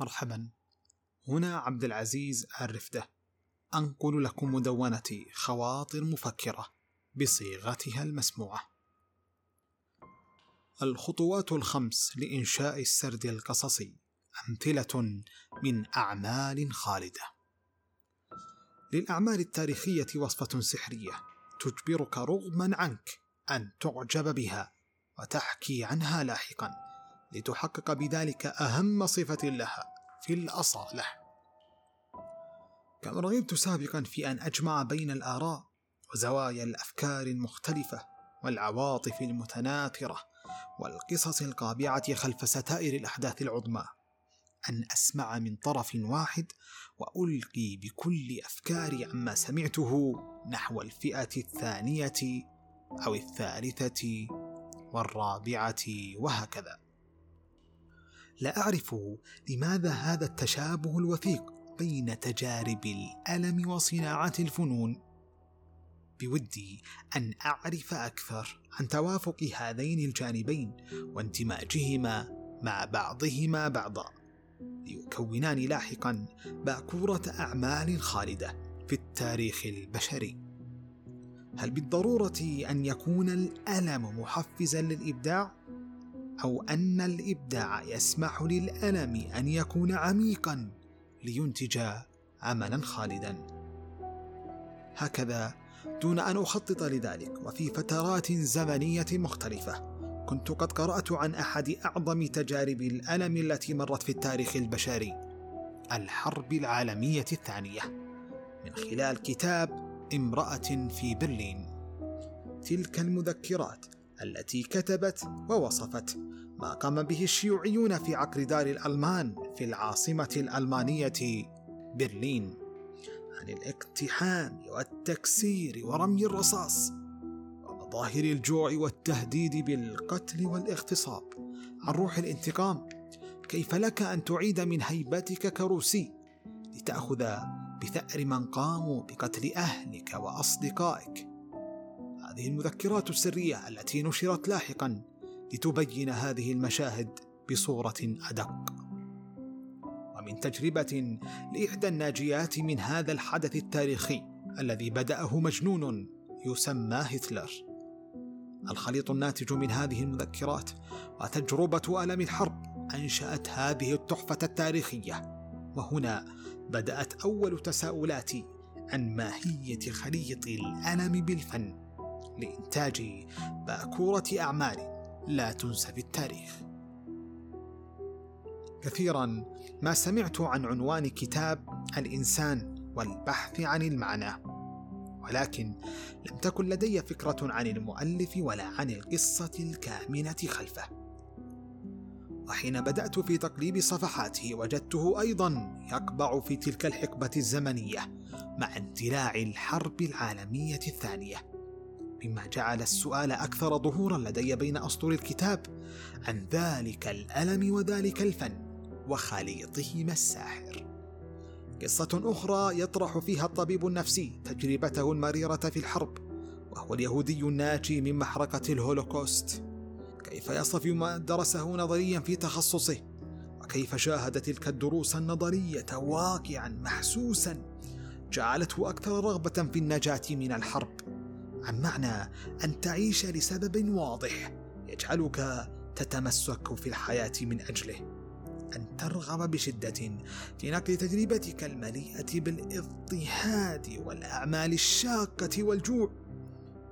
مرحبا. هنا عبد العزيز الرفدة. أنقل لكم مدونتي خواطر مفكرة بصيغتها المسموعة. الخطوات الخمس لإنشاء السرد القصصي. أمثلة من أعمال خالدة. للأعمال التاريخية وصفة سحرية تجبرك رغما عنك أن تعجب بها وتحكي عنها لاحقا لتحقق بذلك أهم صفة لها. في الأصالة كم رغبت سابقا في أن أجمع بين الآراء وزوايا الأفكار المختلفة والعواطف المتناثرة والقصص القابعة خلف ستائر الأحداث العظمى أن أسمع من طرف واحد وألقي بكل أفكاري عما سمعته نحو الفئة الثانية أو الثالثة والرابعة وهكذا. لا أعرف لماذا هذا التشابه الوثيق بين تجارب الألم وصناعة الفنون. بودي أن أعرف أكثر عن توافق هذين الجانبين واندماجهما مع بعضهما بعضا ليكونان لاحقا باكورة أعمال خالدة في التاريخ البشري. هل بالضرورة أن يكون الألم محفزا للإبداع؟ أو أن الإبداع يسمح للألم أن يكون عميقا لينتج عملا خالدا؟ هكذا دون أن أخطط لذلك وفي فترات زمنية مختلفة كنت قد قرأت عن أحد أعظم تجارب الألم التي مرت في التاريخ البشري الحرب العالمية الثانية من خلال كتاب امرأة في برلين تلك المذكرات التي كتبت ووصفت ما قام به الشيوعيون في عقر دار الألمان في العاصمة الألمانية برلين. عن الاقتحام والتكسير ورمي الرصاص ومظاهر الجوع والتهديد بالقتل والاغتصاب. عن روح الانتقام كيف لك أن تعيد من هيبتك كروسي لتأخذ بثأر من قاموا بقتل أهلك وأصدقائك؟ هذه المذكرات السرية التي نشرت لاحقا لتبين هذه المشاهد بصورة أدق. ومن تجربة لإحدى الناجيات من هذا الحدث التاريخي الذي بدأه مجنون يسمى هتلر. الخليط الناتج من هذه المذكرات وتجربة ألم الحرب أنشأت هذه التحفة التاريخية وهنا بدأت أول تساؤلاتي عن ماهية خليط الألم بالفن. لإنتاج باكورة أعمال لا تنسى في التاريخ. كثيرا ما سمعت عن عنوان كتاب الإنسان والبحث عن المعنى، ولكن لم تكن لدي فكرة عن المؤلف ولا عن القصة الكامنة خلفه. وحين بدأت في تقليب صفحاته وجدته أيضا يقبع في تلك الحقبة الزمنية مع اندلاع الحرب العالمية الثانية مما جعل السؤال أكثر ظهورا لدي بين أسطر الكتاب عن ذلك الألم وذلك الفن وخليطهما الساحر. قصة أخرى يطرح فيها الطبيب النفسي تجربته المريرة في الحرب وهو اليهودي الناجي من محرقة الهولوكوست. كيف يصف ما درسه نظريا في تخصصه؟ وكيف شاهد تلك الدروس النظرية واقعا محسوسا؟ جعلته أكثر رغبة في النجاة من الحرب. عن معنى أن تعيش لسبب واضح يجعلك تتمسك في الحياة من أجله. أن ترغب بشدة في نقل تجربتك المليئة بالإضطهاد والأعمال الشاقة والجوع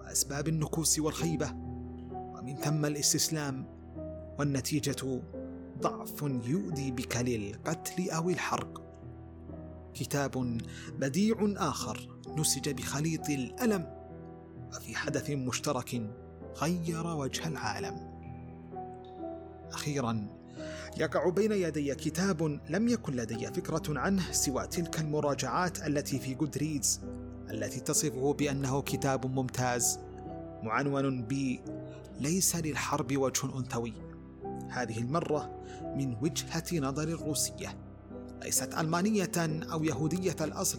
وأسباب النكوس والخيبة. ومن ثم الاستسلام والنتيجة ضعف يؤدي بك للقتل أو الحرق. كتاب بديع آخر نسج بخليط الألم. وفي حدث مشترك غير وجه العالم. أخيرا يقع بين يدي كتاب لم يكن لدي فكرة عنه سوى تلك المراجعات التي في جودريدز التي تصفه بأنه كتاب ممتاز معنون ب ليس للحرب وجه أنثوي هذه المرة من وجهة نظر الروسية ليست ألمانية أو يهودية الأصل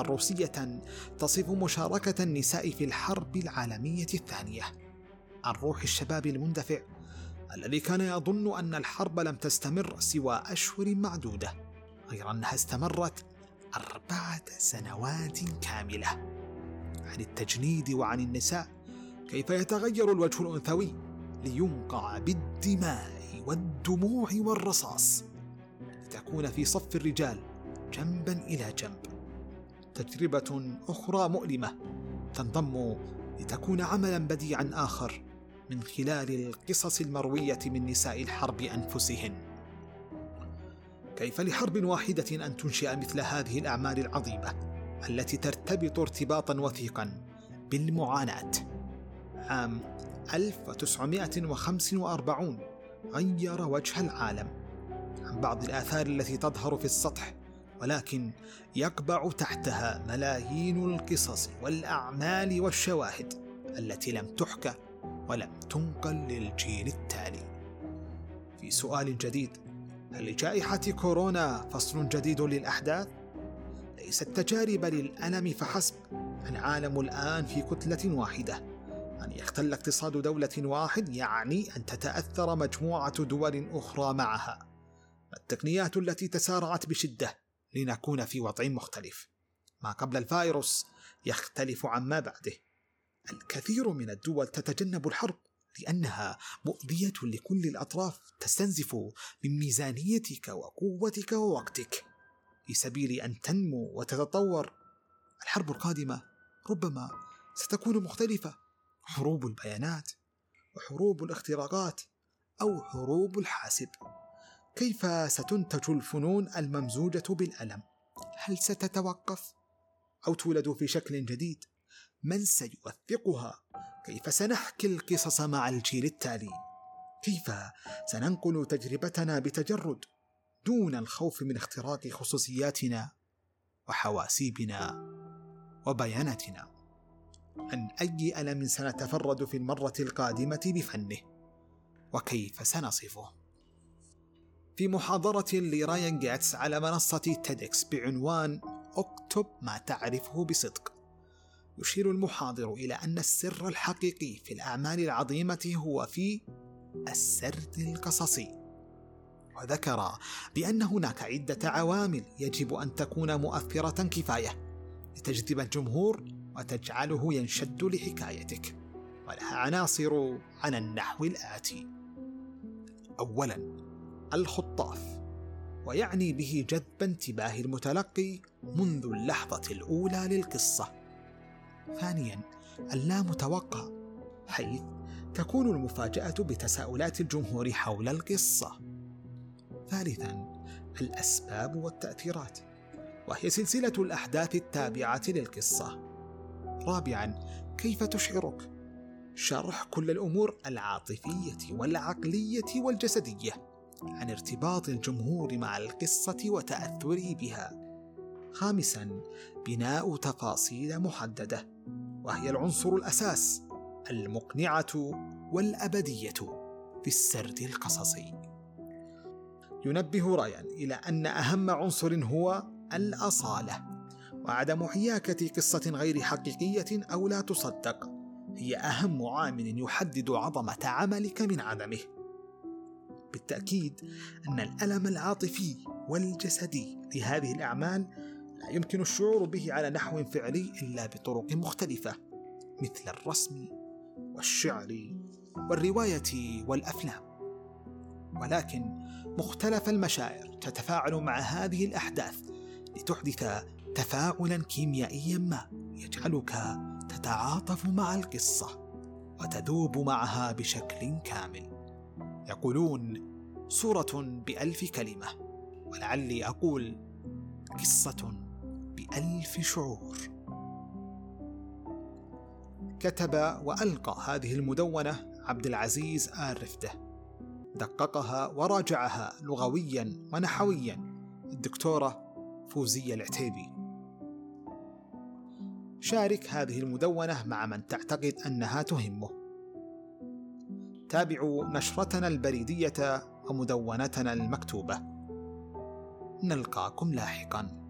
روسية تصف مشاركة النساء في الحرب العالمية الثانية. عن روح الشباب المندفع الذي كان يظن أن الحرب لم تستمر سوى أشهر معدودة غير أنها استمرت أربعة سنوات كاملة. عن التجنيد وعن النساء كيف يتغير الوجه الأنثوي لينقع بالدماء والدموع والرصاص؟ لتكون في صف الرجال جنبا إلى جنب. تجربة أخرى مؤلمة تنضم لتكون عملا بديعا آخر من خلال القصص المروية من نساء الحرب أنفسهن. كيف لحرب واحدة أن تنشئ مثل هذه الأعمال العظيمة التي ترتبط ارتباطا وثيقا بالمعاناة. عام 1945 غير وجه العالم عن بعض الآثار التي تظهر في السطح ولكن يقبع تحتها ملايين القصص والأعمال والشواهد التي لم تحكى ولم تنقل للجيل التالي. في سؤال جديد هل لجائحة كورونا فصل جديد للأحداث؟ ليست تجارب للألم فحسب، العالم الآن في كتلة واحدة. أن يختل اقتصاد دولة واحد يعني أن تتأثر مجموعة دول أخرى معها. التقنيات التي تسارعت بشدة لنكون في وضع مختلف. ما قبل الفيروس يختلف عما بعده. الكثير من الدول تتجنب الحرب لأنها مؤذية لكل الأطراف تستنزف من ميزانيتك وقوتك ووقتك في سبيل أن تنمو وتتطور الحرب القادمة ربما ستكون مختلفة حروب البيانات وحروب الاختراقات أو حروب الحاسب كيف ستنتج الفنون الممزوجة بالألم؟ هل ستتوقف؟ أو تولد في شكل جديد؟ من سيوثقها كيف سنحكي القصص مع الجيل التالي كيف سننقل تجربتنا بتجرد دون الخوف من اختراق خصوصياتنا وحواسيبنا وبياناتنا عن أي ألم سنتفرد في المرة القادمة بفنه وكيف سنصفه في محاضرة لرايان جيتس على منصة تيدكس بعنوان أكتب ما تعرفه بصدق يشير المحاضر إلى أن السر الحقيقي في الأعمال العظيمة هو في السرد القصصي. وذكر بأن هناك عدة عوامل يجب أن تكون مؤثرة كفاية لتجذب الجمهور وتجعله ينشد لحكايتك. ولها عناصر على النحو الآتي. أولا الخطاف ويعني به جذب انتباه المتلقي منذ اللحظة الأولى للقصة ثانيا اللامتوقع حيث تكون المفاجأة بتساؤلات الجمهور حول القصة. ثالثا الأسباب والتأثيرات وهي سلسلة الأحداث التابعة للقصة. رابعا كيف تشعرك؟ شرح كل الأمور العاطفية والعقلية والجسدية عن ارتباط الجمهور مع القصة وتأثره بها. خامسا بناء تفاصيل محددة وهي العنصر الأساس المقنعة والأبدية في السرد القصصي. ينبه رايان إلى أن أهم عنصر هو الأصالة وعدم حياكة قصة غير حقيقية أو لا تصدق. هي أهم عامل يحدد عظمة عملك من عدمه. بالتأكيد أن الألم العاطفي والجسدي لهذه الأعمال لا يمكن الشعور به على نحو فعلي إلا بطرق مختلفة مثل الرسم والشعر والرواية والأفلام. ولكن مختلف المشاعر تتفاعل مع هذه الأحداث لتحدث تفاعلا كيميائيا ما يجعلك تتعاطف مع القصة وتذوب معها بشكل كامل. يقولون صورة بألف كلمة ولعلي أقول قصة بألف شعور. كتب وألقى هذه المدونة عبد العزيز آل رفدة. دققها وراجعها لغويا ونحويا الدكتورة فوزية العتيبي. شارك هذه المدونة مع من تعتقد أنها تهمه. تابعوا نشرتنا البريدية ومدونتنا المكتوبة. نلقاكم لاحقاً.